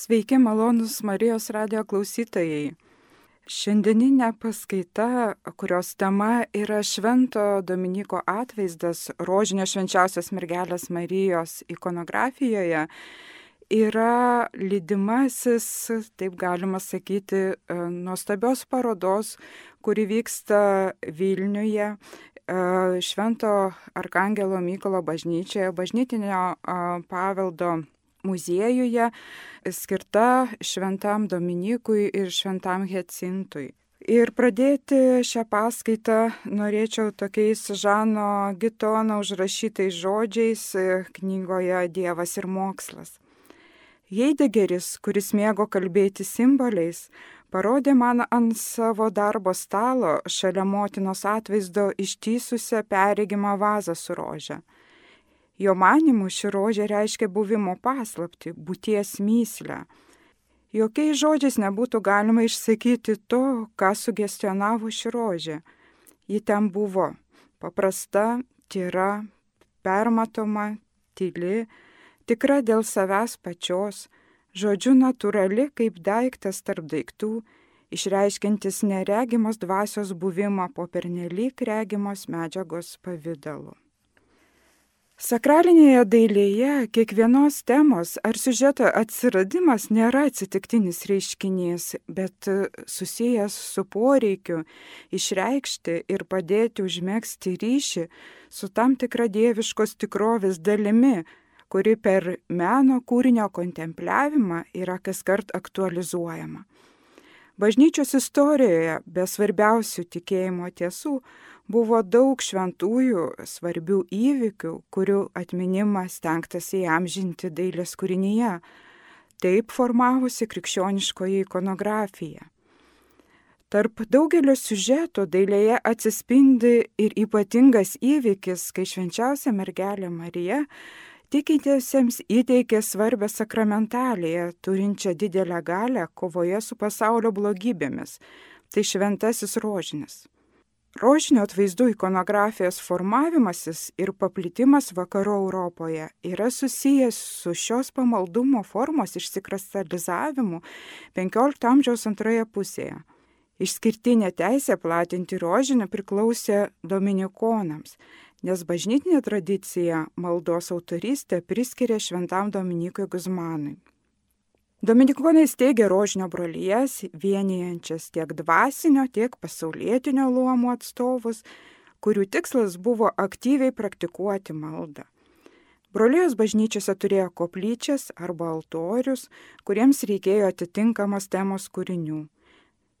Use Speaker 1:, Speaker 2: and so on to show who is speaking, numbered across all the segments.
Speaker 1: Sveiki, malonus Marijos radio klausytojai. Šiandieninė paskaita, kurios tema yra Švento Dominiko atvaizdas rožinio švenčiausios mergelės Marijos ikonografijoje, yra lydimasis, taip galima sakyti, nuostabios parodos, kuri vyksta Vilniuje, Švento Arkangelo Mykolo bažnyčioje, bažnytinio paveldo muziejuje skirta šventam Dominikui ir šventam Hecintui. Ir pradėti šią paskaitą norėčiau tokiais Žano Gitono užrašytais žodžiais knygoje Dievas ir mokslas. Heidegeris, kuris mėgo kalbėti simboliais, parodė man ant savo darbo stalo šalia motinos atvaizdo ištysusią peregimą vazą su rože. Jo manimu ši rožė reiškia buvimo paslapti, būties myslę. Jokiais žodžiais nebūtų galima išsakyti to, ką sugestionavo ši rožė. Ji ten buvo paprasta, tyra, permatoma, tyli, tikra dėl savęs pačios, žodžiu natūrali kaip daiktas tarp daiktų, išreiškintis neregimos dvasios buvimą po pernelyg regimos medžiagos pavydalu. Sakralinėje dailėje kiekvienos temos ar siužeto atsiradimas nėra atsitiktinis reiškinys, bet susijęs su poreikiu išreikšti ir padėti užmėgsti ryšį su tam tikra dieviškos tikrovės dalimi, kuri per meno kūrinio kontempliavimą yra kas kart aktualizuojama. Bažnyčios istorijoje be svarbiausių tikėjimo tiesų buvo daug šventųjų svarbių įvykių, kurių atminimą stengtasi įamžinti dailės kūrinyje. Taip formavosi krikščioniškoji ikonografija. Tarp daugelio siužetų dailėje atsispindi ir ypatingas įvykis, kai švenčiausia mergelė Marija tikintiesiems įteikė svarbę sakramentalėje, turinčią didelę galę kovoje su pasaulio blogybėmis. Tai šventasis rožinis. Rožinio atvaizdų ikonografijos formavimasis ir paplitimas vakarų Europoje yra susijęs su šios pamaldumo formos išsikristalizavimu XV amžiaus antroje pusėje. Išskirtinė teisė platinti rožinį priklausė dominikonams, nes bažnytinė tradicija maldos autorystę priskiria šventam Dominikui Guzmanui. Dominikonai steigė rožinio brolyjas, vienijančias tiek dvasinio, tiek pasaulietinio luomų atstovus, kurių tikslas buvo aktyviai praktikuoti maldą. Brolijos bažnyčiose turėjo koplyčias arba altorius, kuriems reikėjo atitinkamos temos kūrinių.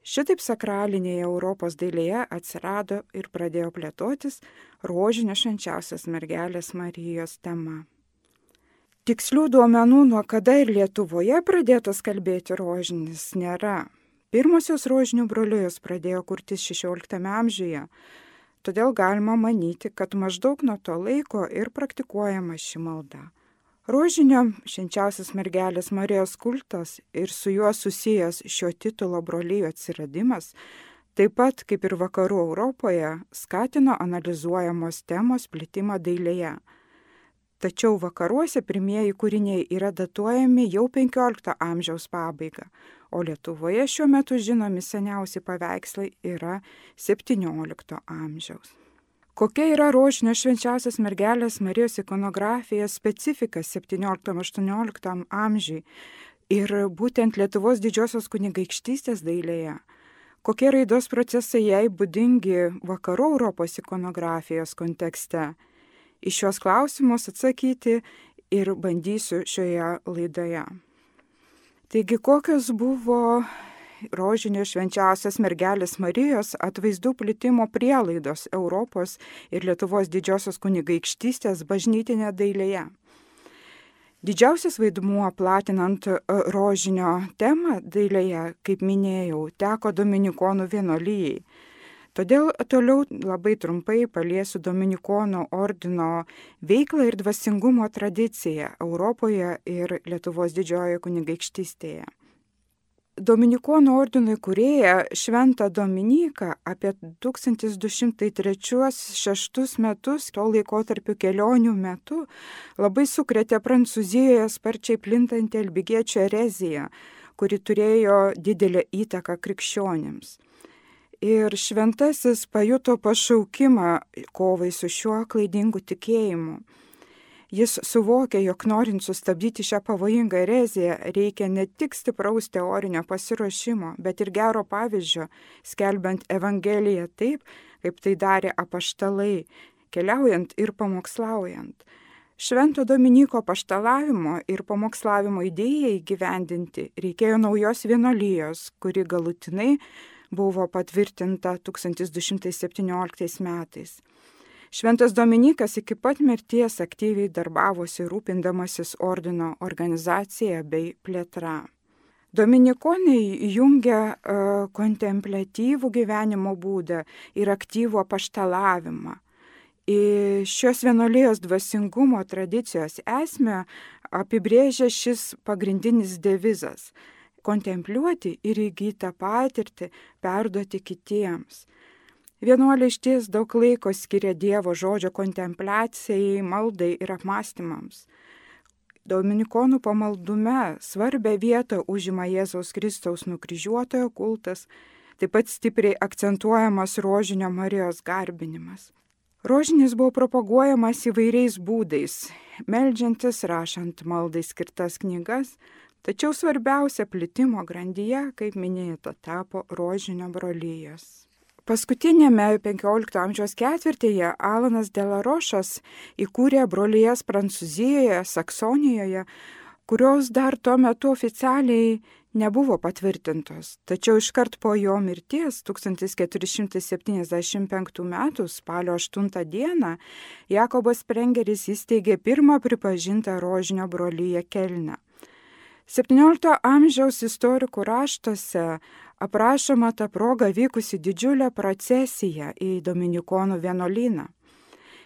Speaker 1: Šitaip sakralinėje Europos dailėje atsirado ir pradėjo plėtotis rožinio švenčiausios mergelės Marijos tema. Tikslių duomenų, nuo kada ir Lietuvoje pradėtas kalbėti rožinis, nėra. Pirmosios rožinių brolijos pradėjo kurtis XVI amžiuje, todėl galima manyti, kad maždaug nuo to laiko ir praktikuojama ši malda. Rožinio švenčiausias mergelės Marijos kultas ir su juo susijęs šio titulo brolyjo atsiradimas, taip pat kaip ir vakarų Europoje, skatino analizuojamos temos plitimą dailėje Tačiau vakaruose pirmieji kūriniai yra datuojami jau XV amžiaus pabaiga, o Lietuvoje šiuo metu žinomi seniausi paveikslai yra XVII amžiaus. Kokia yra rožinio švenčiausias mergelės Marijos ikonografija specifika XVII-XVIII amžiui ir būtent Lietuvos didžiosios kunigaikštystės dailėje? Kokie raidos procesai jai būdingi vakarų Europos ikonografijos kontekste? Iš šios klausimus atsakyti ir bandysiu šioje laidoje. Taigi, kokios buvo rožinio švenčiausias mergelės Marijos atvaizdų plitimo prielaidos Europos ir Lietuvos didžiosios kunigaikštystės bažnytinė dailėje. Didžiausias vaidmuo platinant e, rožinio temą dailėje, kaip minėjau, teko Dominikonų vienolyjei Todėl toliau labai trumpai paliesiu Dominikonų ordino veiklą ir dvasingumo tradiciją Europoje ir Lietuvos didžiojoje kunigaikštystėje. Dominikonų ordino įkūrėją Šventą Dominiką apie 1203-6 metus, to laikotarpio kelionių metu, labai sukrėtė Prancūzijoje sparčiai plintantį albigiečių ereziją, kuri turėjo didelę įtaką krikščionėms. Ir šventasis pajuto pašaukimą kovai su šiuo klaidingu tikėjimu. Jis suvokė, jog norint sustabdyti šią pavojingą ereziją, reikia ne tik stipraus teorinio pasiruošimo, bet ir gero pavyzdžio, skelbiant Evangeliją taip, kaip tai darė apaštalai, keliaujant ir pamokslaujant. Švento Dominiko paštalavimo ir pamokslavimo idėjai gyvendinti reikėjo naujos vienolyjos, kuri galutinai buvo patvirtinta 1217 metais. Šventas Dominikas iki pat mirties aktyviai darbavosi rūpindamasis ordino organizacija bei plėtra. Dominikonai jungia uh, kontemplatyvų gyvenimo būdą ir aktyvų apaštalavimą. Į šios vienolijos dvasingumo tradicijos esmę apibrėžia šis pagrindinis devizas - kontempliuoti ir įgytą patirtį perduoti kitiems. Vienuoliai išties daug laiko skiria Dievo žodžio kontempliacijai, maldai ir apmąstymams. Dominikonų pamaldume svarbę vietą užima Jėzaus Kristaus nukryžiuotojo kultas, taip pat stipriai akcentuojamas rožinio Marijos garbinimas. Rožinis buvo propaguojamas įvairiais būdais, meldžiantis, rašant maldai skirtas knygas, tačiau svarbiausia plitimo grandyje, kaip minėta, tapo rožinio brolyjas. Paskutinėme XV amžiaus ketvirtyje Alanas Delarošas įkūrė brolijas Prancūzijoje, Saksonijoje, kurios dar tuo metu oficialiai nebuvo patvirtintos. Tačiau iškart po jo mirties 1475 m. spalio 8 d. Jakobas Prengeris įsteigė pirmą pripažintą rožinio brolyje Kelną. 17 amžiaus istorikų raštuose aprašoma ta proga vykusi didžiulė procesija į Dominikonų vienuolyną.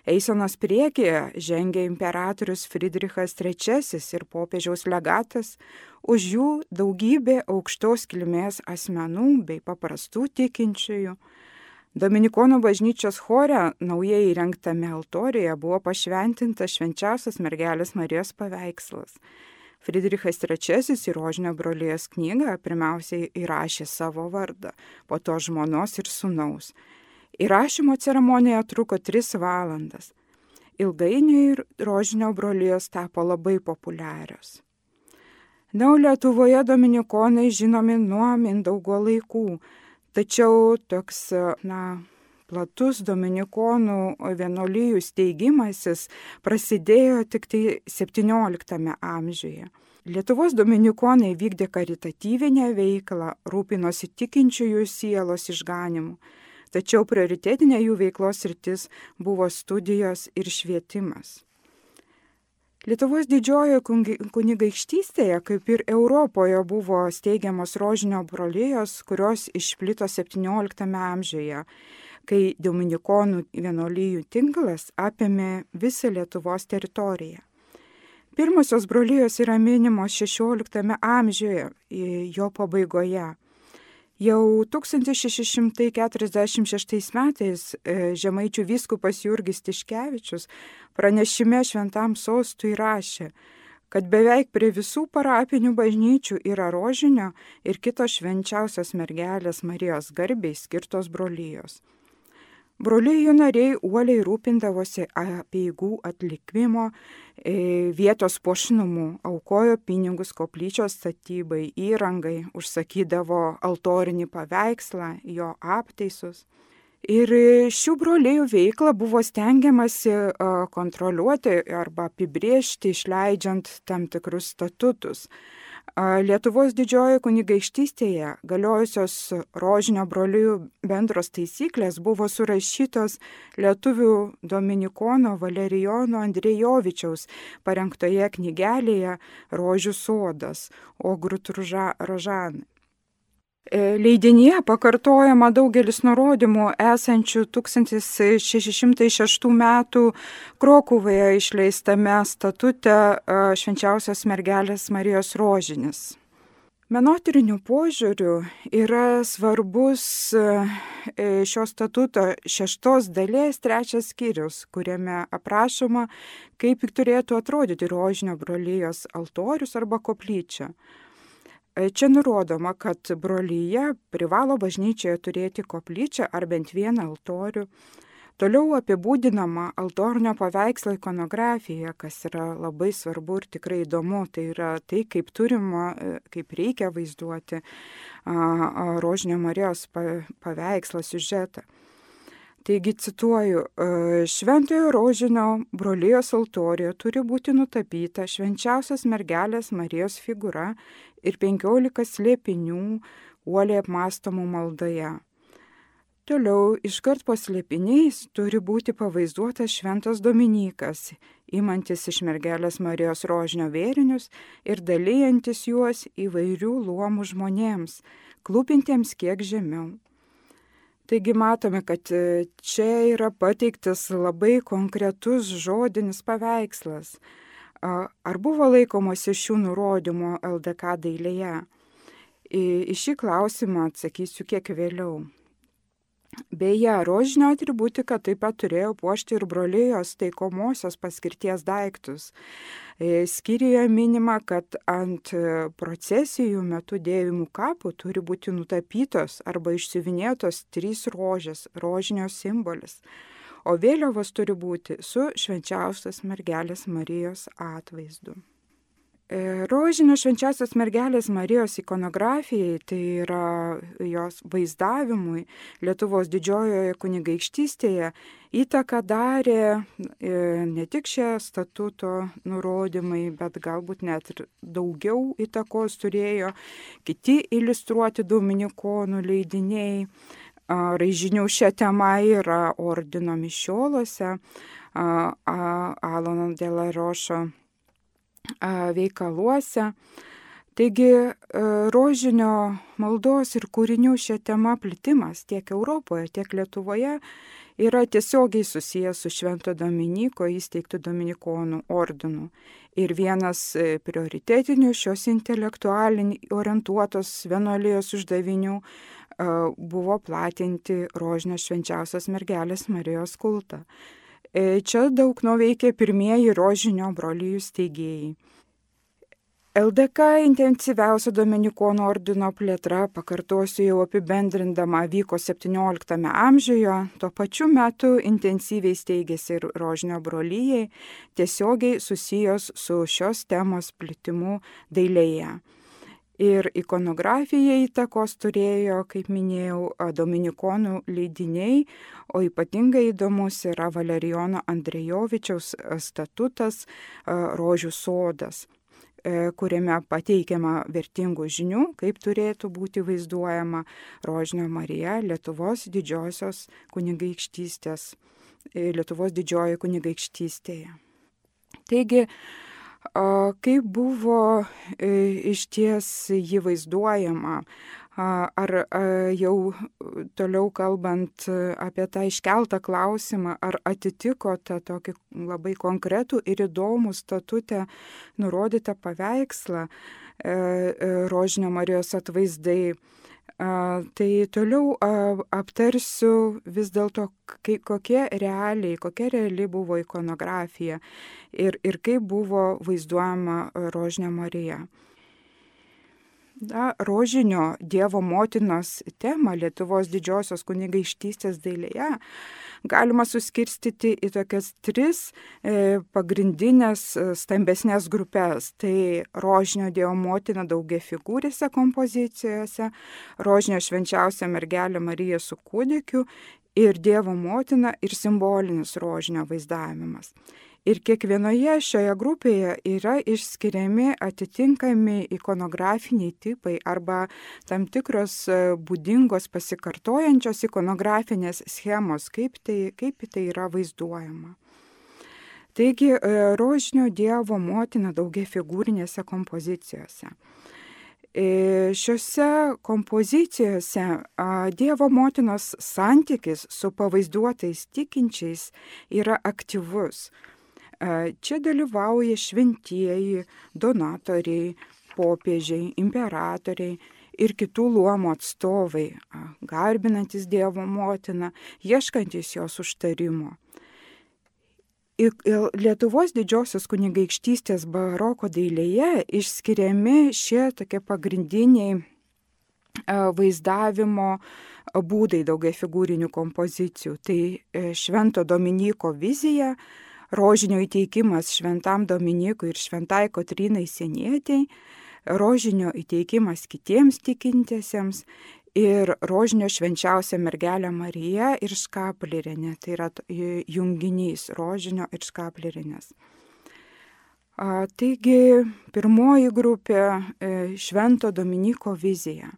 Speaker 1: Eisenos priekyje žengė imperatorius Friedrichas III ir popiežiaus legatas, už jų daugybė aukštos kilmės asmenų bei paprastų tikinčiųjų. Dominikonų bažnyčios chore naujai įrengtame altorijoje buvo pašventintas švenčiausias mergelės Marijos paveikslas. Friedrichas III į Rožinio brolijas knygą pirmiausiai įrašė savo vardą, po to žmonos ir sunaus. Įrašymo ceremonija truko 3 valandas. Ilgainiui Rožinio brolijos tapo labai populiarios. Na, Lietuvoje dominikonai žinomi nuo Mindaugo laikų, tačiau toks, na, platus dominikonų vienolyjų steigimasis prasidėjo tik tai XVII amžiuje. Lietuvos dominikonai vykdė karitatyvinę veiklą, rūpinosi tikinčiųjų sielos išganimu, tačiau prioritetinė jų veiklos rytis buvo studijos ir švietimas. Lietuvos didžiojoje kunigaikštystėje, kaip ir Europoje, buvo steigiamos rožinio brolijos, kurios išplito XVII amžiuje kai Dominikonų vienolyjų tinklas apėmė visą Lietuvos teritoriją. Pirmosios brolijos yra minimos XVI amžiuje, jo pabaigoje. Jau 1646 metais e, žemaičių vyskupas Jurgis Tiškevičius pranešime šventam sostui rašė, kad beveik prie visų parapinių bažnyčių yra rožinio ir kitos švenčiausios mergelės Marijos garbiai skirtos brolijos. Broliai jų nariai uoliai rūpindavosi apieigų atlikimo, e, vietos puošnumu, aukojo pinigus koplyčios statybai, įrangai, užsakydavo altorinį paveikslą, jo aptaisus. Ir šių broliejų veiklą buvo stengiamasi kontroliuoti arba apibriežti, išleidžiant tam tikrus statutus. Lietuvos didžiojoje kunigaikštystėje galiojusios rožinio brolių bendros taisyklės buvo surašytos lietuvių dominikono Valerijono Andrėjovičiaus parengtoje knygelėje Rožių sodas, Ogrut Rožanai. E, leidinyje pakartojama daugelis nurodymų esančių 1606 m. Krokuvoje išleistame statute e, švenčiausios mergelės Marijos rožinis. Menotyrinių požiūrių yra svarbus e, šio statuto šeštos dalies trečias skyrius, kuriame aprašoma, kaip turėtų atrodyti rožinio brolyjos altorius arba koplyčia. Čia nurodoma, kad brolyje privalo bažnyčioje turėti koplyčią ar bent vieną altorių, Toliau apibūdinama altornio paveikslo ikonografija, kas yra labai svarbu ir tikrai įdomu. Tai yra tai, kaip turima, kaip reikia vaizduoti Rožinio Marijos paveikslą, siužetą. Taigi cituoju, Šventojo Rožinio brolijos altorijoje turi būti nutapyta švenčiausios mergelės Marijos figūra ir penkiolika slėpinių uoliai apmastomų maldoje. Toliau iškart po slėpiniais turi būti pavaizduotas šventas Dominikas, imantis iš mergelės Marijos rožinio vėrinius ir dalyjantis juos įvairių luomų žmonėms, klūpintiems kiek žemiau. Taigi matome, kad e, čia yra pateiktas labai konkretus žodinis paveikslas. Ar buvo laikomasi šių nurodymų LDK dailėje? Į šį klausimą atsakysiu kiek vėliau. Beje, rožinio atributika taip pat turėjo puošti ir brolijos taikomosios paskirties daiktus. E, Skyriuje minima, kad ant procesijų metu dėvimų kapų turi būti nutapytos arba išsiuvinėtos trys rožės, rožinio simbolis, o vėliavos turi būti su švenčiausios mergelės Marijos atvaizdu. E, rožinio švenčiausios mergelės Marijos ikonografijai, tai yra jos vaizdavimui Lietuvos didžiojoje kunigaikštystėje, įtaką darė e, ne tik šie statuto nurodymai, bet galbūt net ir daugiau įtakos turėjo kiti iliustruoti dominikonų leidiniai. Raižinių šią temą yra ordino mišiolose, Alono Delarošo veikaluose. Taigi rožinio maldos ir kūrinių šią temą plitimas tiek Europoje, tiek Lietuvoje yra tiesiogiai susijęs su Švento Dominiko įsteigtų Dominikonų ordinu. Ir vienas e, prioritetinių šios intelektualiniai orientuotos vienuolijos uždavinių buvo platinti rožinio švenčiausios mergelės Marijos kultą. E, čia daug nuveikė pirmieji rožinio brolyjų steigėjai. LDK intensyviausia Dominikonų ordino plėtra, pakartosiu jau apibendrindama, vyko XVII amžiuje, tuo pačiu metu intensyviai steigėsi ir rožinio brolyjei, tiesiogiai susijęs su šios temos plitimu dailėje. Ir ikonografijai įtakos turėjo, kaip minėjau, dominikonų leidiniai, o ypatingai įdomus yra Valerijono Andrejovičiaus statutas Rožių sodas kuriame pateikiama vertingų žinių, kaip turėtų būti vaizduojama Rožinio Marija Lietuvos didžiosios kunigaikštystės, e, Lietuvos didžioji kunigaikštystėje. Taigi, Kaip buvo e, iš ties jį vaizduojama, ar jau toliau kalbant apie tą iškeltą klausimą, ar atitiko tą tokį labai konkretų ir įdomų statutę nurodytą paveikslą e, e, Rožinio Marijos atvaizdai Tai toliau aptarsiu vis dėlto, kokie realiai, kokia reali buvo ikonografija ir, ir kaip buvo vaizduojama Rožinė Marija. Na, rožinio Dievo motinos temą Lietuvos didžiosios kunigaištystės dailėje galima suskirstyti į tokias tris e, pagrindinės e, stambesnės grupės. Tai rožinio Dievo motina daugia figūrėse kompozicijose, rožinio švenčiausia mergelė Marija su kūdikiu ir Dievo motina ir simbolinis rožinio vaizdavimas. Ir kiekvienoje šioje grupėje yra išskiriami atitinkami ikonografiniai tipai arba tam tikros e, būdingos pasikartojančios ikonografinės schemos, kaip tai, kaip tai yra vaizduojama. Taigi, e, rožinio Dievo motina daugia figūrinėse kompozicijose. E, šiuose kompozicijose Dievo motinos santykis su pavaizduotais tikinčiais yra aktyvus Čia dalyvauja šventieji, donatoriai, popiežiai, imperatoriai ir kitų luomų atstovai, garbinantis Dievo motiną, ieškantis jos užtarimo. Lietuvos didžiosios kunigaikštystės baroko dailėje išskiriami šie tokie pagrindiniai vaizdavimo būdai daugia figūrinių kompozicijų. Tai e, Švento Dominiko vizija, rožinio įteikimas Šventam Dominikui ir Šventai Kotrinai Senietiai, rožinio įteikimas kitiems tikintiesiems ir rožinio švenčiausia mergelė Marija ir škaplirinė. Tai yra junginys rožinio ir škaplirinės. Taigi pirmoji grupė e, Švento Dominiko vizija.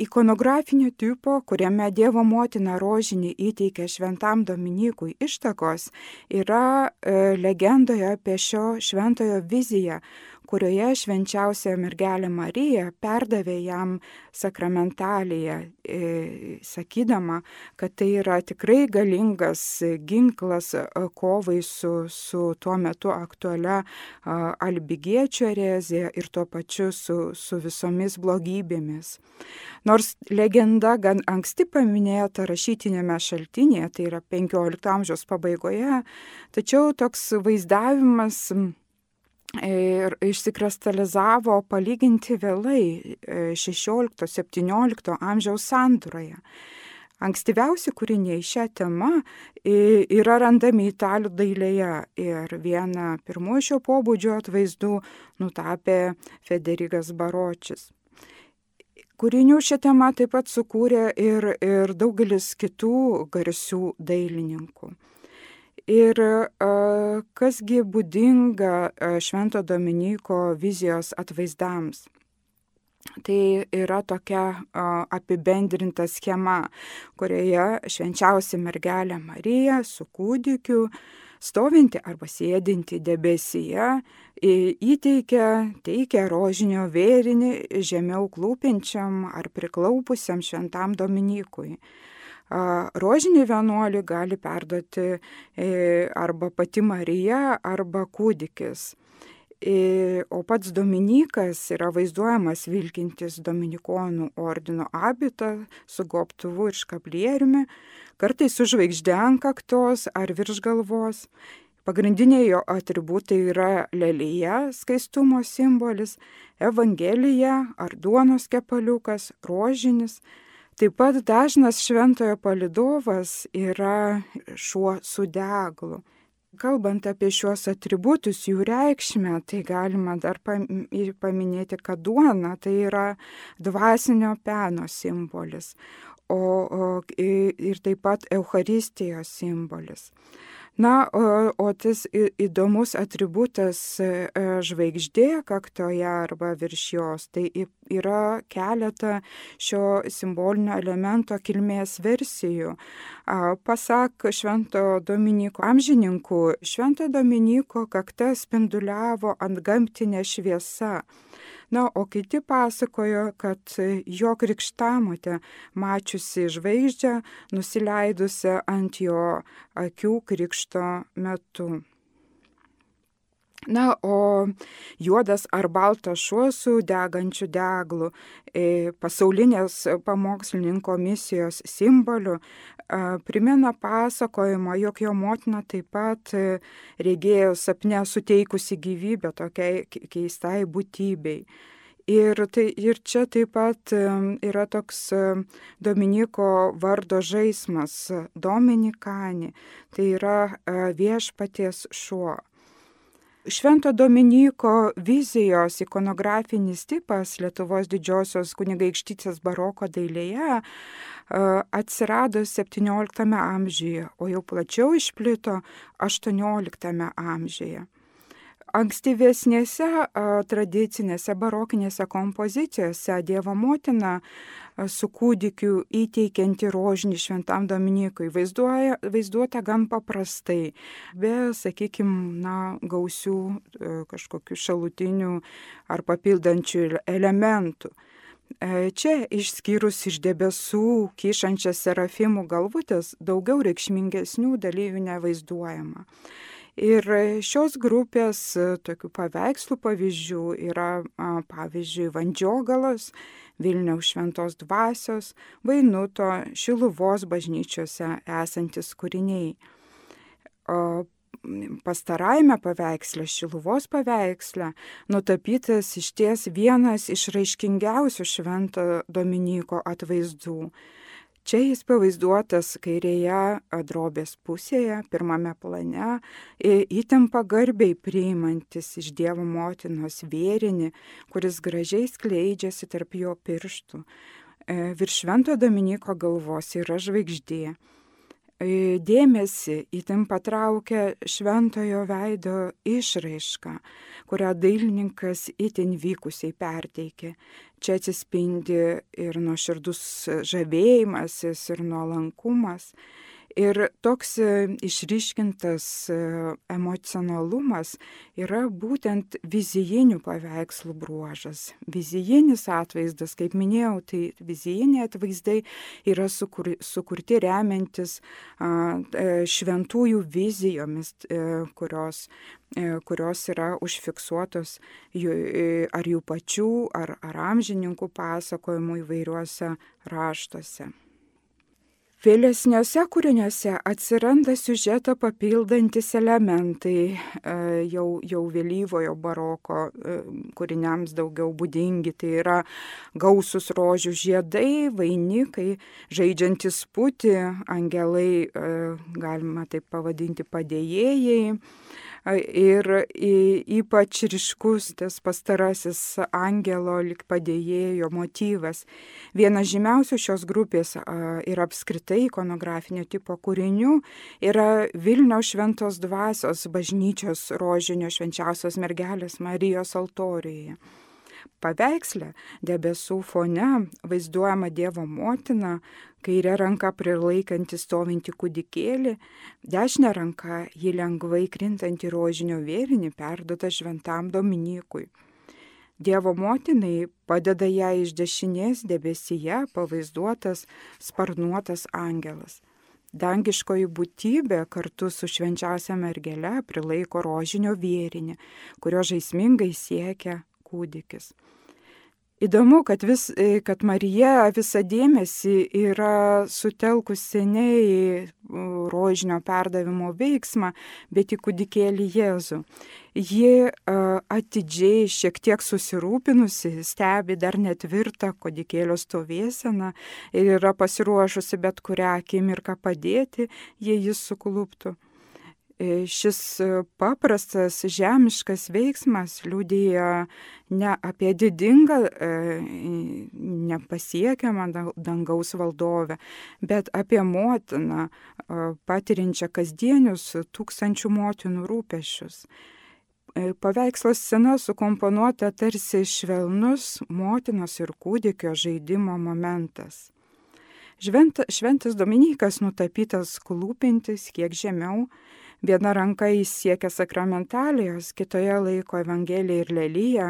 Speaker 1: Ikonografinio tipo, kuriame Dievo motina rožinį įteikia Šventam Dominikui ištakos, yra e, legendoje apie šio šventojo viziją, kurioje švenčiausia mergelė Marija perdavė jam sakramentaliją, e, sakydama, kad tai yra tikrai galingas ginklas e, kovai su, su tuo metu aktualia albigiečių erezija ir tuo pačiu su, su visomis blogybėmis. Nors legenda gan anksti paminėta rašytinėme šaltinėje, tai yra 15 amžiaus pabaigoje, tačiau toks vaizdavimas ir išsikristalizavo palyginti vėlai 16-17 amžiaus sandūroje. Ankstyviausi kūriniai šią temą yra randami italų dailėje ir vieną pirmųjų šio pobūdžio atvaizdų nutapė Federikas Baročis. Kūrinių šią temą taip pat sukūrė ir, ir daugelis kitų garsių dailininkų. Ir kasgi būdinga Švento Dominiko vizijos atvaizdams. Tai yra tokia apibendrinta schema, kurioje švenčiausia mergelė Marija su kūdikiu, stovinti arba sėdinti debesyje, įteikia, teikia rožinio vėrinį žemiau klūpinčiam ar priklaupusiam šventam Dominikui. Rožinį vienuolį gali perduoti e, arba pati Marija, arba kūdikis. E, o pats Dominikas yra vaizduojamas vilkintis Dominikonų ordino abitą su gobtuvu ir škaplieriumi, kartais su žvaigždė ant kaktos ar virš galvos. Pagrindiniai jo atributai yra lelyje, skaistumo simbolis, evangelija ar duonos kepaliukas, rožinis, Taip pat dažnas šventojo palidovas yra šuo su deglu. Kalbant apie šiuos atributus, jų reikšmę, tai galima dar paminėti, kad duona tai yra dvasinio peno simbolis, o, o ir taip pat Euharistijos simbolis. Na, o, tas įdomus atributas e, žvaigždė kaktoje arba virš jos, tai yra keletą šio simbolinio elemento kilmės versijų. Pasak Švento Dominiko amžininkų, Švento Dominiko kakta spinduliavo ant gamtinė šviesa. Na, o kiti pasakojo, kad jo krikštamotė, mačiusi žvaigždžią, nusileidusią ant jo akių krikšto metu. Na, o juodas ar baltas šuo su degančiu deglu, e, pasaulinės pamokslininko misijos simboliu, primena pasakojimą, jog jo motina taip pat e, regėjo sapne suteikusi gyvybę tokiai keistai būtybei. Ir, tai, ir čia taip pat e, yra toks Dominiko vardo žaismas - Dominikani, tai yra viešpaties šuo. Švento Dominiko vizijos ikonografinis tipas Lietuvos didžiosios kunigaikštytės baroko dailėje atsirado XVII amžiuje, o jau plačiau išplito XVIII amžiuje. Ankstyvesnėse tradicinėse barokinėse kompozicijose Dievo motina su kūdikiu įteikianti rožinį šventam Dominikui vaizduoja, vaizduota gan paprastai, be, sakykime, na, gausių e, kažkokių šalutinių ar papildančių elementų. E, čia išskyrus iš debesų kyšančias serafimų galvutės daugiau reikšmingesnių dalyvių nevaizduojama. Ir šios grupės tokių paveikslų pavyzdžių yra, pavyzdžiui, Vandžiogalos, Vilniaus šventos dvasios, Vainuto, Šiluvos bažnyčiose esantis kūriniai. Pastarajame paveiksle, Šiluvos paveiksle, nutapytas iš ties vienas iš raiškingiausių Švento Dominyko atvaizdų. Čia jis pavaizduotas kairėje drobės pusėje, pirmame plane, įtampa garbiai priimantis iš Dievo motinos vėrinį, kuris gražiai skleidžiasi tarp jo pirštų. E, virš Švento Dominiko galvos yra žvaigždė. Dėmesį įtin patraukia šventojo veido išraiška, kurią dailininkas itin vykusiai perteikė. Čia atsispindi ir nuoširdus žavėjimasis, ir nuolankumas. Ir toks e, išryškintas e, emocionalumas yra būtent vizijinių paveikslų bruožas. Vizijinis atvaizdas, kaip minėjau, tai vizijiniai atvaizdai yra sukur, sukurti remiantis e, šventųjų vizijomis, kurios, kurios yra užfiksuotos ar jų pačių, ar, ar amžininkų pasakojimų įvairiuose raštuose. Vėlesniuose kūriniuose atsiranda siužetą papildantis elementai, e, jau, jau vėlyvojo baroko e, kūriniams daugiau būdingi, tai yra gausus rožių žiedai, vainikai, žaidžiantis puti, angelai, e, galima taip pavadinti, padėjėjai ir ypač ryškus tas pastarasis angelo lik padėjėjo motyvas. Vienas žymiausių šios grupės ir apskritai ikonografinio tipo kūrinių yra Vilniaus šventos dvasios bažnyčios rožinio švenčiausios mergelės Marijos altorijoje. Paveiksle debesų fone vaizduojama Dievo motina, kairė ranka prilaikanti stovintį kūdikėlį, dešinė ranka jį lengvai krintanti rožinio vėrinį perduota šventam Dominykui. Dievo motinai padeda ją iš dešinės debesyje pavaizduotas sparnuotas angelas. Dangiškoji būtybė kartu su švenčiausia mergele prilaiko rožinio vėrinį, kurio žaismingai siekia kūdikis. Įdomu, kad, vis, e, kad Marija visą dėmesį yra sutelkusi ne į rožinio perdavimo veiksmą, bet į kūdikėlį Jėzų. Ji atidžiai, šiek tiek susirūpinusi, stebi dar netvirtą kūdikėlio stovėseną ir yra pasiruošusi bet kurią akimirką padėti, jei jis sukluptų. E, šis e, paprastas žemiškas veiksmas liūdėjo ne apie didingą, e, nepasiekiamą dangaus valdovę, bet apie motiną, patirinčią kasdienius tūkstančių motinų rūpešius. Paveikslo scena sukomponuota tarsi švelnus motinos ir kūdikio žaidimo momentas. Švent, šventas Dominikas nutapytas klūpintis kiek žemiau, Viena ranka jis siekia sakramentalijos, kitoje laiko Evangeliją ir lelyją,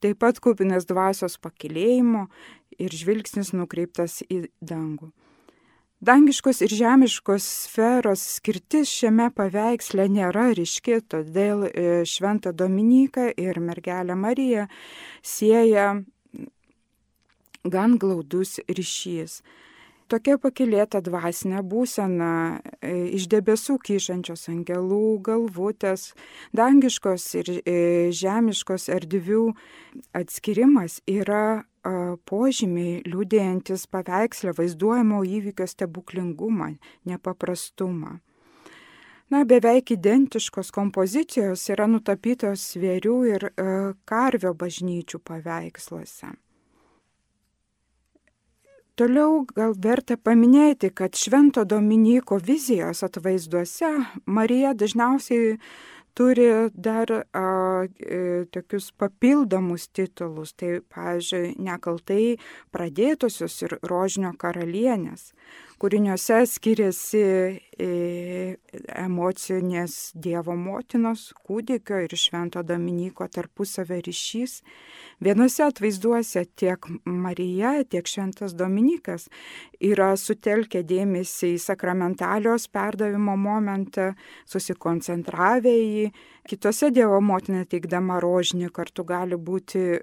Speaker 1: taip pat kupinas dvasios pakilėjimo ir žvilgsnis nukreiptas į dangų. Dangiškos ir žemiškos sferos skirtis šiame paveiksle nėra ryški, todėl e, Šventą Dominiką ir mergelę Mariją sieja gan glaudus ryšys tokia pakilėta dvasinė būsena, e, iš debesų kyšančios angelų galvutės, dangiškos ir e, žemiškos erdvių atskirimas yra požymiai liūdėjantis paveikslę vaizduojamo įvykio stebuklingumą, nepaprastumą. Na, beveik identiškos kompozicijos yra nutapytos svėrių ir e, karvio bažnyčių paveiksluose. Toliau gal verta paminėti, kad Švento Dominiko vizijos atvaizduose Marija dažniausiai turi dar a, e, tokius papildomus titulus, tai, pavyzdžiui, nekaltai pradėtusios ir rožinio karalienės, kūriniuose skiriasi e, emocinės Dievo motinos, kūdikio ir Švento Dominiko tarpusavio ryšys. Vienose atvaizduose tiek Marija, tiek Šventas Dominikas yra sutelkę dėmesį į sakramentalios perdavimo momentą, susikoncentravę į. Kitose Dievo motina teikdama rožinį kartu gali būti e,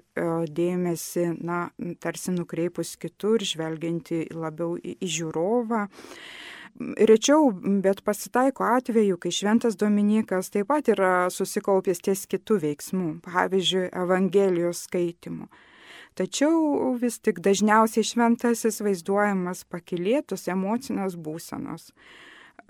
Speaker 1: dėmesį, na, tarsi nukreipus kitur, žvelgianti labiau į, į žiūrovą. Rečiau, bet pasitaiko atveju, kai šventas Dominikas taip pat yra susikaupęs ties kitų veiksmų, pavyzdžiui, Evangelijos skaitimų. Tačiau vis tik dažniausiai šventasis vaizduojamas pakilėtus emocinės būsenos.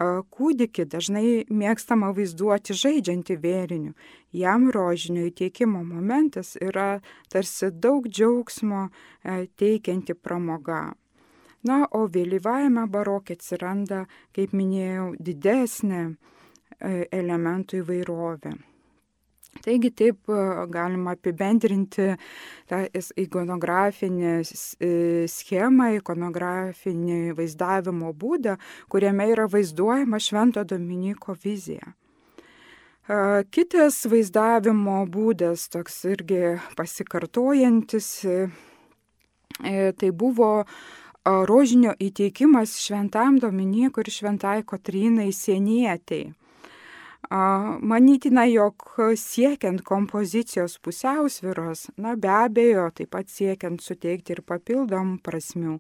Speaker 1: Kūdikį dažnai mėgstama vaizduoti žaidžiantį vėriniu. Jam rožinio įteikimo momentas yra tarsi daug džiaugsmo e, teikianti pramoga. Na, o vėlyvajame barokė atsiranda, kaip minėjau, didesnė e, elementų įvairovė. Taigi taip e, galima apibendrinti tą ikonografinę e, schemą, ikonografinį vaizdavimo būdą, kuriame yra vaizduojama Švento Dominiko vizija. Kitas vaizdavimo būdas, toks irgi pasikartojantis, tai buvo rožinio įteikimas Šventam Dominikui ir Šventai Kotrinai Sienietei. Manytina, jog siekiant kompozicijos pusiausviros, na be abejo, taip pat siekiant suteikti ir papildomų prasmių,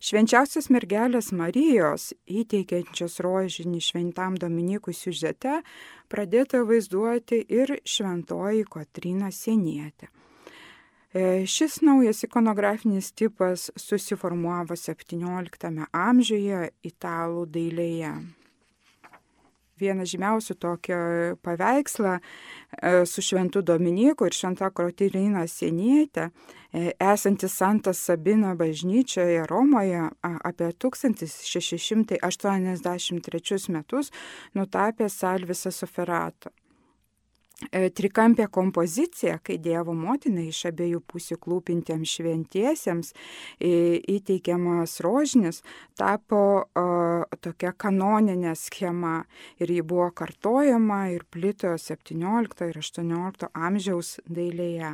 Speaker 1: švenčiausios mergelės Marijos įteikiančios rožinį šventam Dominikui siužete pradėta vaizduoti ir šventoji Kotrina Sienietė. E, šis naujas ikonografinis tipas susiformuavo XVII amžiuje italų dailėje vieną žymiausių tokio paveikslą e, su Šventu Dominiku ir Šventa Krotirina Sienietė, e, esantis Santas Sabino bažnyčioje Romoje apie 1683 metus nutapė Salvisas Soferato. E, trikampė kompozicija, kai Dievo motina iš abiejų pusių klūpintiems šventiesiems įteikiamas rožinis, tapo tokia kanoninė schema ir ji buvo kartojama ir plito 17 ir 18 amžiaus dailėje.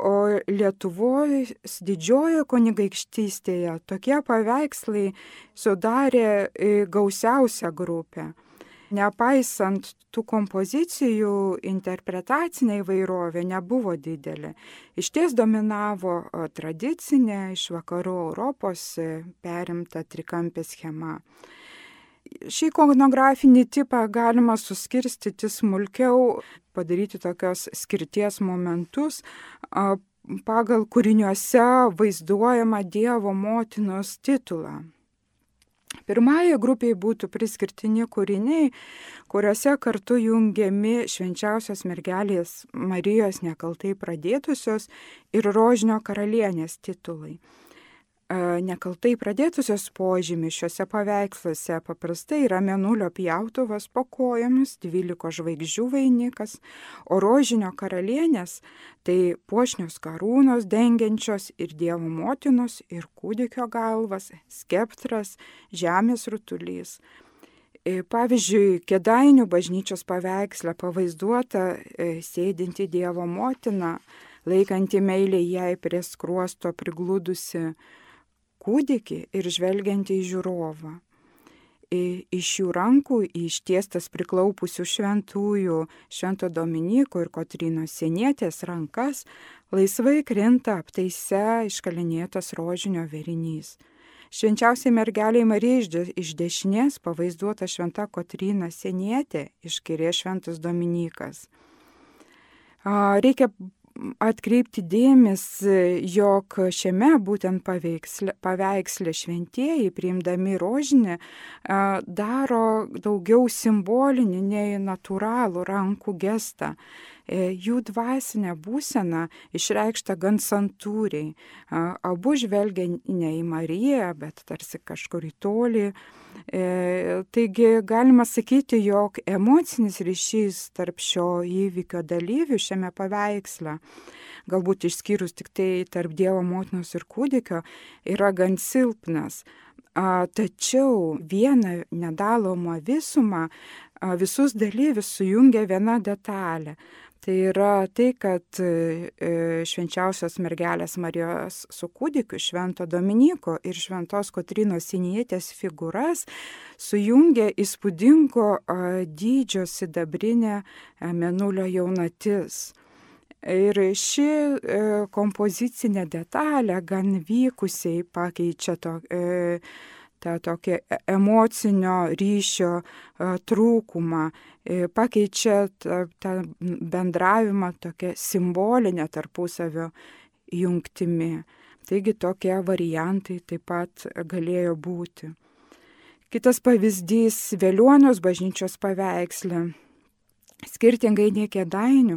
Speaker 1: O Lietuvoje didžiojo kunigaikštystėje tokie paveikslai sudarė e, gausiausią grupę. Nepaisant tų kompozicijų, interpretacinė įvairovė nebuvo didelė. Iš ties dominavo tradicinė iš vakarų Europos e, perimta trikampė schema. Šį ikonografinį tipą galima suskirstyti smulkiau, padaryti tokios skirties momentus pagal kūriniuose vaizduojamą Dievo motinos titulą. Pirmąją grupiai būtų priskirtini kūriniai, kuriuose kartu jungiami švenčiausios mergelės Marijos nekaltai pradėtusios ir rožinio karalienės titulai. Nekaltai pradėtusios požymi šiuose paveiksluose paprastai yra menulio pjautuvas po kojomis, dvyliko žvaigždžių vainikas, o rožinio karalienės tai puošnios karūnos dengiančios ir Dievo motinos, ir kūdikio galvas, skeptras, žemės rutulys. E, pavyzdžiui, Kedainių bažnyčios paveiksle pavaizduota e, sėdinti Dievo motina, laikanti meiliai jai prie skruosto prigludusi kūdikį ir žvelgiantį į žiūrovą. Iš jų rankų ištiestas priklaupusių šventųjų Švento Dominiko ir Kotrinos senietės rankas laisvai krinta aptaise iškalinėtas rožinio verinys. Švenčiausiai mergeliai Marijai iš dešinės pavaizduota Šventa Kotrina senietė, iš kairės Šventas Dominikas. Reikia atkreipti dėmesį, jog šiame būtent paveiksle, paveiksle šventieji, priimdami rožinį, daro daugiau simbolinį nei natūralų rankų gestą. E, jų dvasinė būsena išreikšta gan santūriai. Abu žvelgia ne į Mariją, bet tarsi kažkur į tolį. E, taigi galima sakyti, jog emocinis ryšys tarp šio įvykio dalyvių šiame paveiksle, galbūt išskyrus tik tai tarp Dievo motinos ir kūdikio, yra gan silpnas. tačiau vieną nedalomą visumą visus dalyvius sujungia viena detalė. Tai yra tai, kad e, švenčiausios mergelės Marijos su kūdikiu, švento Dominiko ir šventos Kotrinos Sinietės figūras sujungia įspūdingo dydžio sidabrinė menulio jaunatis. Ir ši e, kompozicinė detalė gan vykusiai pakeičia to, e, tą tokį e, emocinio ryšio e, trūkumą, e, pakeičia tą, tą bendravimą tokią simbolinę tarpusavio jungtimi. Taigi tokie variantai taip pat galėjo būti. Kitas pavyzdys - Vėliuonos bažnyčios paveikslė. Skirtingai nei kėdainių,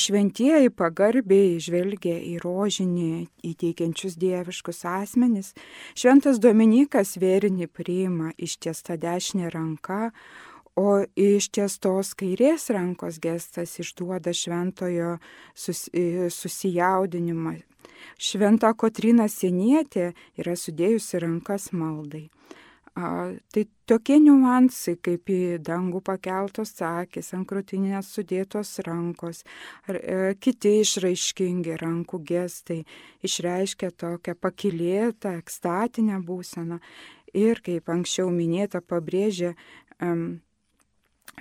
Speaker 1: šventieji pagarbiai žvelgia į rožinį įteikiančius dieviškus asmenis. Šventas Dominikas vėrinį priima ištiesta dešinė ranka, o ištiestos kairės rankos gestas išduoda šventojo sus, susijaudinimą. Šventa Kotrina Senietė yra sudėjusi rankas maldai. Tai tokie niuansai, kaip į dangų pakeltos akis, ant krūtinės sudėtos rankos, ar e, kiti išraiškingi rankų gestai išreiškia tokią pakilėtą, ekstatinę būseną ir, kaip anksčiau minėta, pabrėžia um,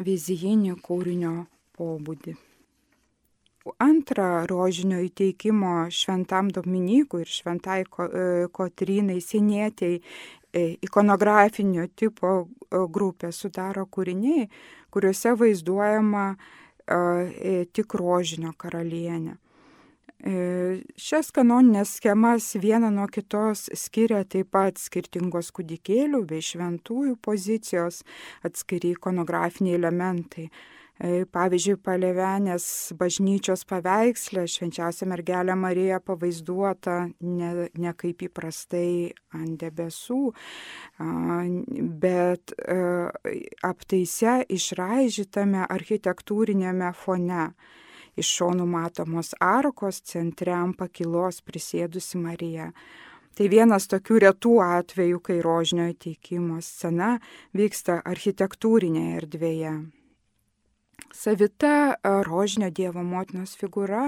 Speaker 1: vizijinį kūrinio pobūdį. Antrą rožinio įteikimo šventam Dominykui ir šventai e, Kotrinai Sinėtėjai ikonografinio tipo e, grupę sudaro kūriniai, kuriuose vaizduojama e, tik rožinio karalienė. Šias kanoninės schemas vieną nuo kitos skiria taip pat skirtingos kūdikėlių bei šventųjų pozicijos, atskiri ikonografiniai elementai. E, pavyzdžiui, Palevenės bažnyčios paveikslė švenčiausia mergelė Marija pavaizduota ne, ne kaip įprastai ant debesų, bet e, aptaise išraižytame architektūrinėme fone. Iš šonų matomos arkos centre ant pakilos prisėdusi Marija. Tai vienas tokių retų atvejų, kai rožinio įteikimo scena vyksta architektūrinėje erdvėje. Savita rožinio Dievo motinos figūra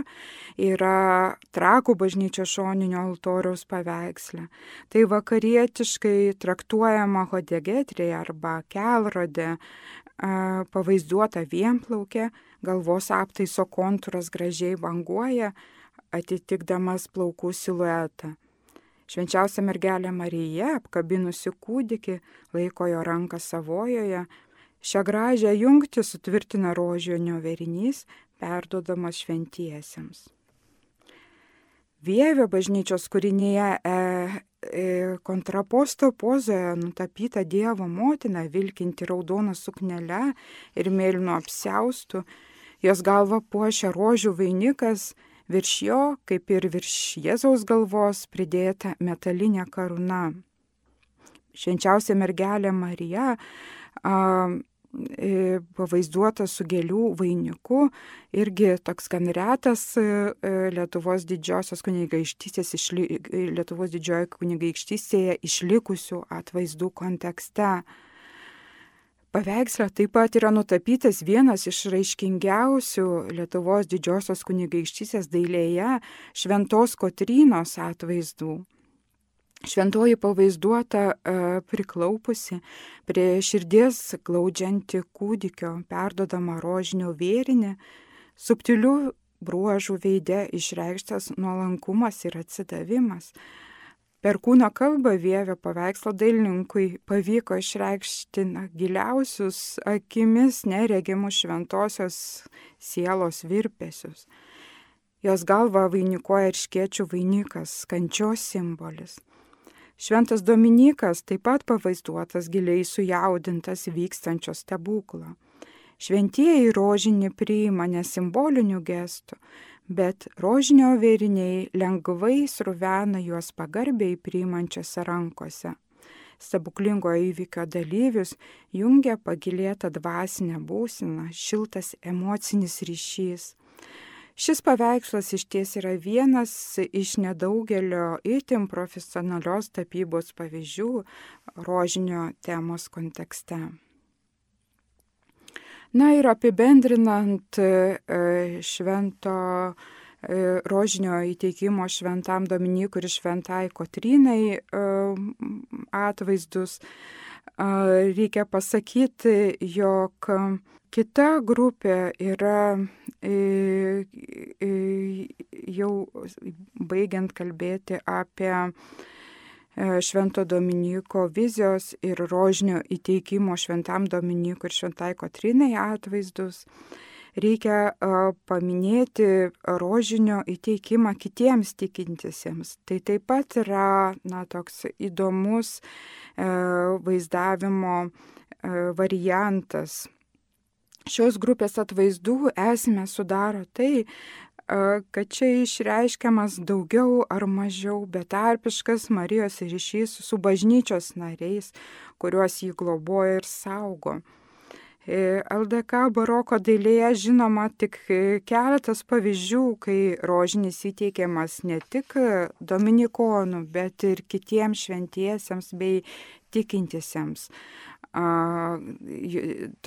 Speaker 1: yra trakų bažnyčio šoninio altoriaus paveiksle. Tai vakarietiškai traktuojama hodegetrija arba kelrodė, pavaizduota vienplaukė, galvos aptaiso kontūras gražiai banguoja, atitikdamas plaukų siluetą. Švenčiausia mergelė Marija, apkabinusi kūdikį, laiko jo ranką savojoje, Šią gražią jungtį sutvirtina rožionio verinys, perdodamas šventiesiems. Vievio bažnyčios kūrinėje e, e, kontraposto pozoje nutapyta Dievo motina vilkinti raudoną suknelę ir mėlynu apsiaustų, jos galva puošia rožių vainikas, virš jo, kaip ir virš Jėzaus galvos, pridėta metalinė karūna. Švenčiausia mergelė Marija a, pavaizduota su gėlių vainiku, irgi toks gan retas e, e, Lietuvos didžiosios kunigaikštystės, išli, Lietuvos didžiojo kunigaikštystėje išlikusių atvaizdų kontekste. Paveiksle taip pat yra nutapytas vienas iš raiškingiausių Lietuvos didžiosios kunigaikštystės dailėje Šventos Kotrynos atvaizdų. Šventoji pavaizduota e, priklaupusi prie širdies glaudžianti kūdikio, perdodama rožinio vėrinį, subtilių bruožų veide išreikštas nuolankumas ir atsidavimas. Per kūno kalbą Vievio paveikslo dailininkui pavyko išreikšti na, giliausius akimis neregimus šventosios sielos virpesius. Jos galva vainikuoja ir škiečių vainikas, kančios simbolis. Šventas Dominikas taip pat pavaizduotas giliai sujaudintas vykstančio stebuklo. Šventieji rožinį priima ne simbolinių gestų, bet rožinio vėriniai lengvai sruvena juos pagarbiai priimančiose rankose. Stebuklingo įvykio dalyvius jungia pagilėta dvasinė būsina, šiltas emocinis ryšys. Šis paveikslas iš ties yra vienas iš nedaugelio itin profesionalios tapybos pavyzdžių rožinio temos kontekste. Na ir apibendrinant e, švento e, rožinio įteikimo šventam Dominikui ir šventai Kotrinai e, atvaizdus, reikia pasakyti, jog kita grupė yra jau baigiant kalbėti apie E, Švento Dominiko vizijos ir rožinio įteikimo Šventam Dominikui ir Šventai Kotrinai atvaizdus. Reikia e, paminėti rožinio įteikimą kitiems tikintisiems. Tai taip pat yra na, toks įdomus e, vaizdavimo variantas. Šios grupės atvaizdų esmę sudaro tai, kad čia išreiškiamas daugiau ar mažiau betarpiškas Marijos ryšys su bažnyčios nariais, kuriuos jį globoja ir saugo. E, LDK baroko dailėje žinoma tik keletas pavyzdžių, kai rožinis įteikiamas ne tik dominikonų, bet ir kitiems šventiesiems bei tikintisiems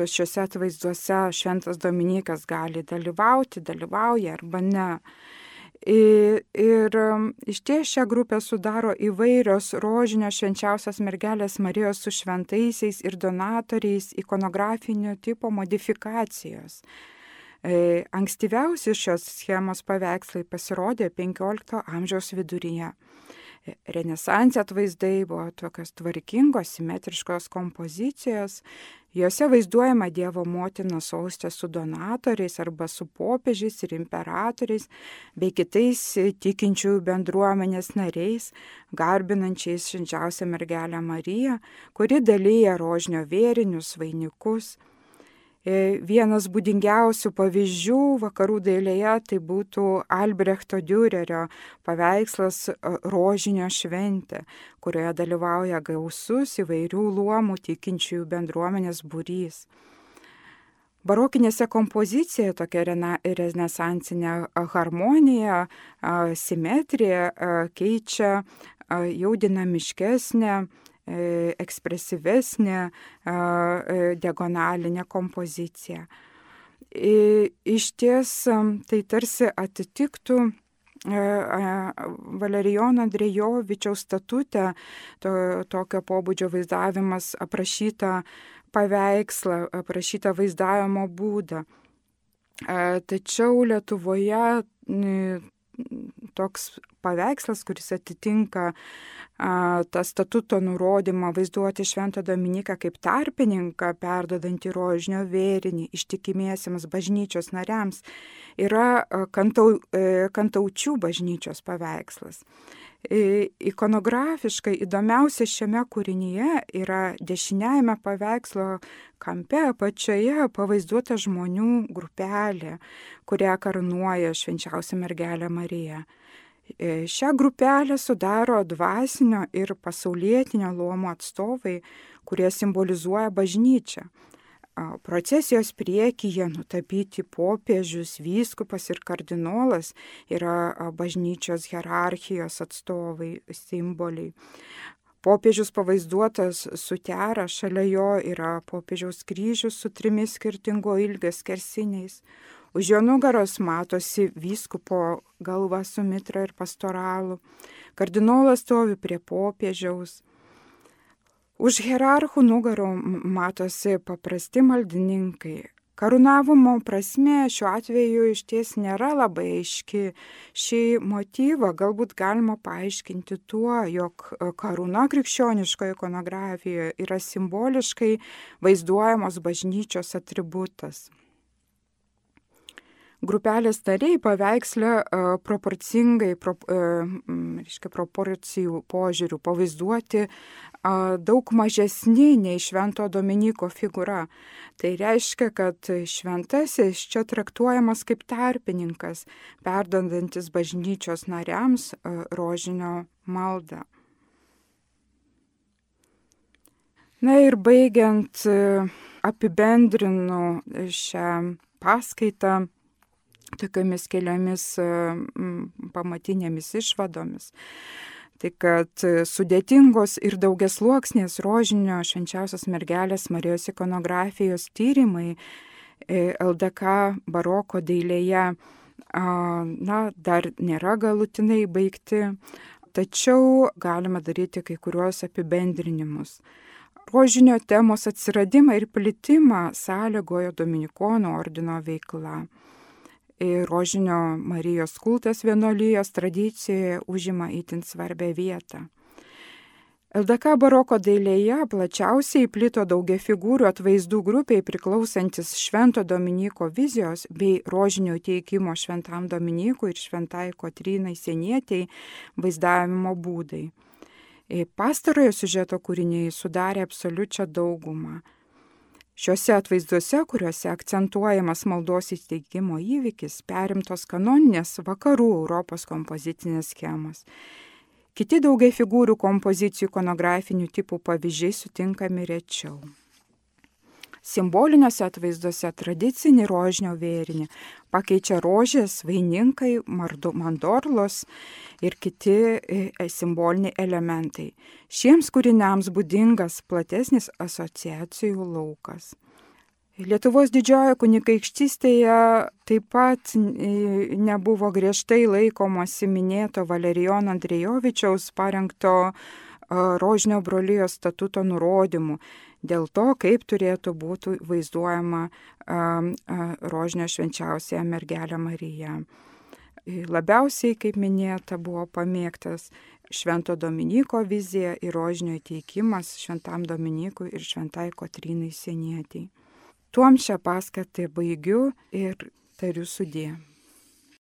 Speaker 1: šiuose atvaizduose šventas Dominikas gali dalyvauti, dalyvauja arba ne. Ir, ir iš ties šią grupę sudaro įvairios rožinio švenčiausios mergelės Marijos su šventaisiais ir donatoriais ikonografinio tipo modifikacijos. E, ankstyviausi šios schemos paveikslai pasirodė XV amžiaus viduryje. Renesanse atvaizdai buvo tokios tvarkingos, simetriškos kompozicijos. Juose vaizduojama Dievo motina sostė su donatoriais arba su popiežiais ir imperatoriais, bei kitais tikinčiųjų bendruomenės nariais, garbinančiais švenčiausią mergelę Mariją, kuri dalyja rožnio vėrinius, vainikus vienas būdingiausių pavyzdžių vakarų dailėje tai būtų Albrechto Dürerio paveikslas e, Rožinio šventė, kurioje dalyvauja gausus įvairių luomų tikinčiųjų bendruomenės būrys. Barokinėse kompozicijoje tokia renesansinė harmonija, simetrija keičia jau dinamiškesnė E, ekspresyvesnė e, diagonalinė kompozicija. Iš ties tai tarsi atitiktų e, Valerijono Andrėjovičiaus statute to, tokio pobūdžio vaizdavimas aprašyta paveikslą, aprašyta vaizdavimo būdą. Tačiau Lietuvoje toks paveikslas, kuris atitinka tą statuto nurodymą vaizduoti Šventą Dominiką kaip tarpininką, perdodantį rožinio vėrinį ištikimiesiems bažnyčios nariams, yra kantau, e, kantaučių bažnyčios paveikslas. Ikonografiškai įdomiausia šiame kūrinyje yra dešiniajame paveikslo kampe apačioje pavaizduota žmonių grupelė, kurią karnuoja švenčiausia mergelė Marija. Šią grupelę sudaro dvasinio ir pasaulietinio luomo atstovai, kurie simbolizuoja bažnyčią. Procesijos priekyje nutapyti popiežius, vyskupas ir kardinolas yra bažnyčios hierarchijos atstovai, simboliai. Popiežius pavaizduotas su tera, šalia jo yra popiežiaus kryžius su trimis skirtingo ilgio skersiniais, Už jo nugaros matosi vyskupo galva su mitra ir pastoralu. Kardinolas stovi prie popiežiaus. Už hierarchų nugarų matosi paprasti maldininkai. Karūnavimo prasme šiuo atveju iš ties nėra labai aiški. Šį motyvą galbūt galima paaiškinti tuo, jog karūna krikščioniškoje ikonografijoje yra simboliškai vaizduojamos bažnyčios atributas. Grupelės nariai paveiksle proporcingai, pro, reiškia, proporcijų požiūrių pavaizduoti daug mažesni nei Švento Dominiko figūra. Tai reiškia, kad šventasis čia traktuojamas kaip tarpininkas, perdandantis bažnyčios nariams rožinio maldą. Na ir baigiant apibendrinu šią paskaitą tokiamis keliomis pamatinėmis išvadomis. Tai kad sudėtingos ir daugiasluoksnės rožinio švenčiausios mergelės Marijos ikonografijos tyrimai e, LDK baroko dailėje na, dar nėra galutinai baigti, tačiau galima daryti kai kuriuos apibendrinimus. Rožinio temos atsiradimą ir plitimą sąlygojo Dominikonų ordino veikla. Rožinio Marijos kultas vienolyjos tradicijoje užima itin svarbę vietą. LDK baroko dailėje plačiausiai plito daugia figūrų atvaizdų grupiai priklausantis Švento Dominiko vizijos bei rožinio teikimo Šventam Dominikui ir Šventai Kotrynai Senietiai vaizdavimo būdai. E, pastarojo siužeto kūriniai sudarė absoliučią daugumą. Šiuose atvaizduose, kuriuose akcentuojamas maldos įsteigimo įvykis, perimtos kanoninės vakarų Europos kompozicinės schemos Kiti daugia figūrų kompozicijų ikonografinių tipų pavyzdžiai sutinkami rečiau. Simboliniuose atvaizduose tradicinį rožinio vėrinį pakeičia rožės, vaininkai, mandorlos ir kiti e, e, simboliniai elementai. Šiems kūriniams būdingas platesnis asociacijų laukas. Lietuvos didžiojo kunigaikštystėje taip pat nebuvo griežtai laikomasi minėto Valerijono Andrėjovičiaus parengto Rožinio brolyjos statuto nurodymų dėl to, kaip turėtų būti vaizduojama Rožinio švenčiausiaja mergelė Marija. Labiausiai, kaip minėta, buvo pamėgtas Švento Dominiko vizija ir rožinio įteikimas Šventam Dominikui ir Šventai Kotrynai Senietiai. Tuom šią paskatą baigiu ir tariu sudė.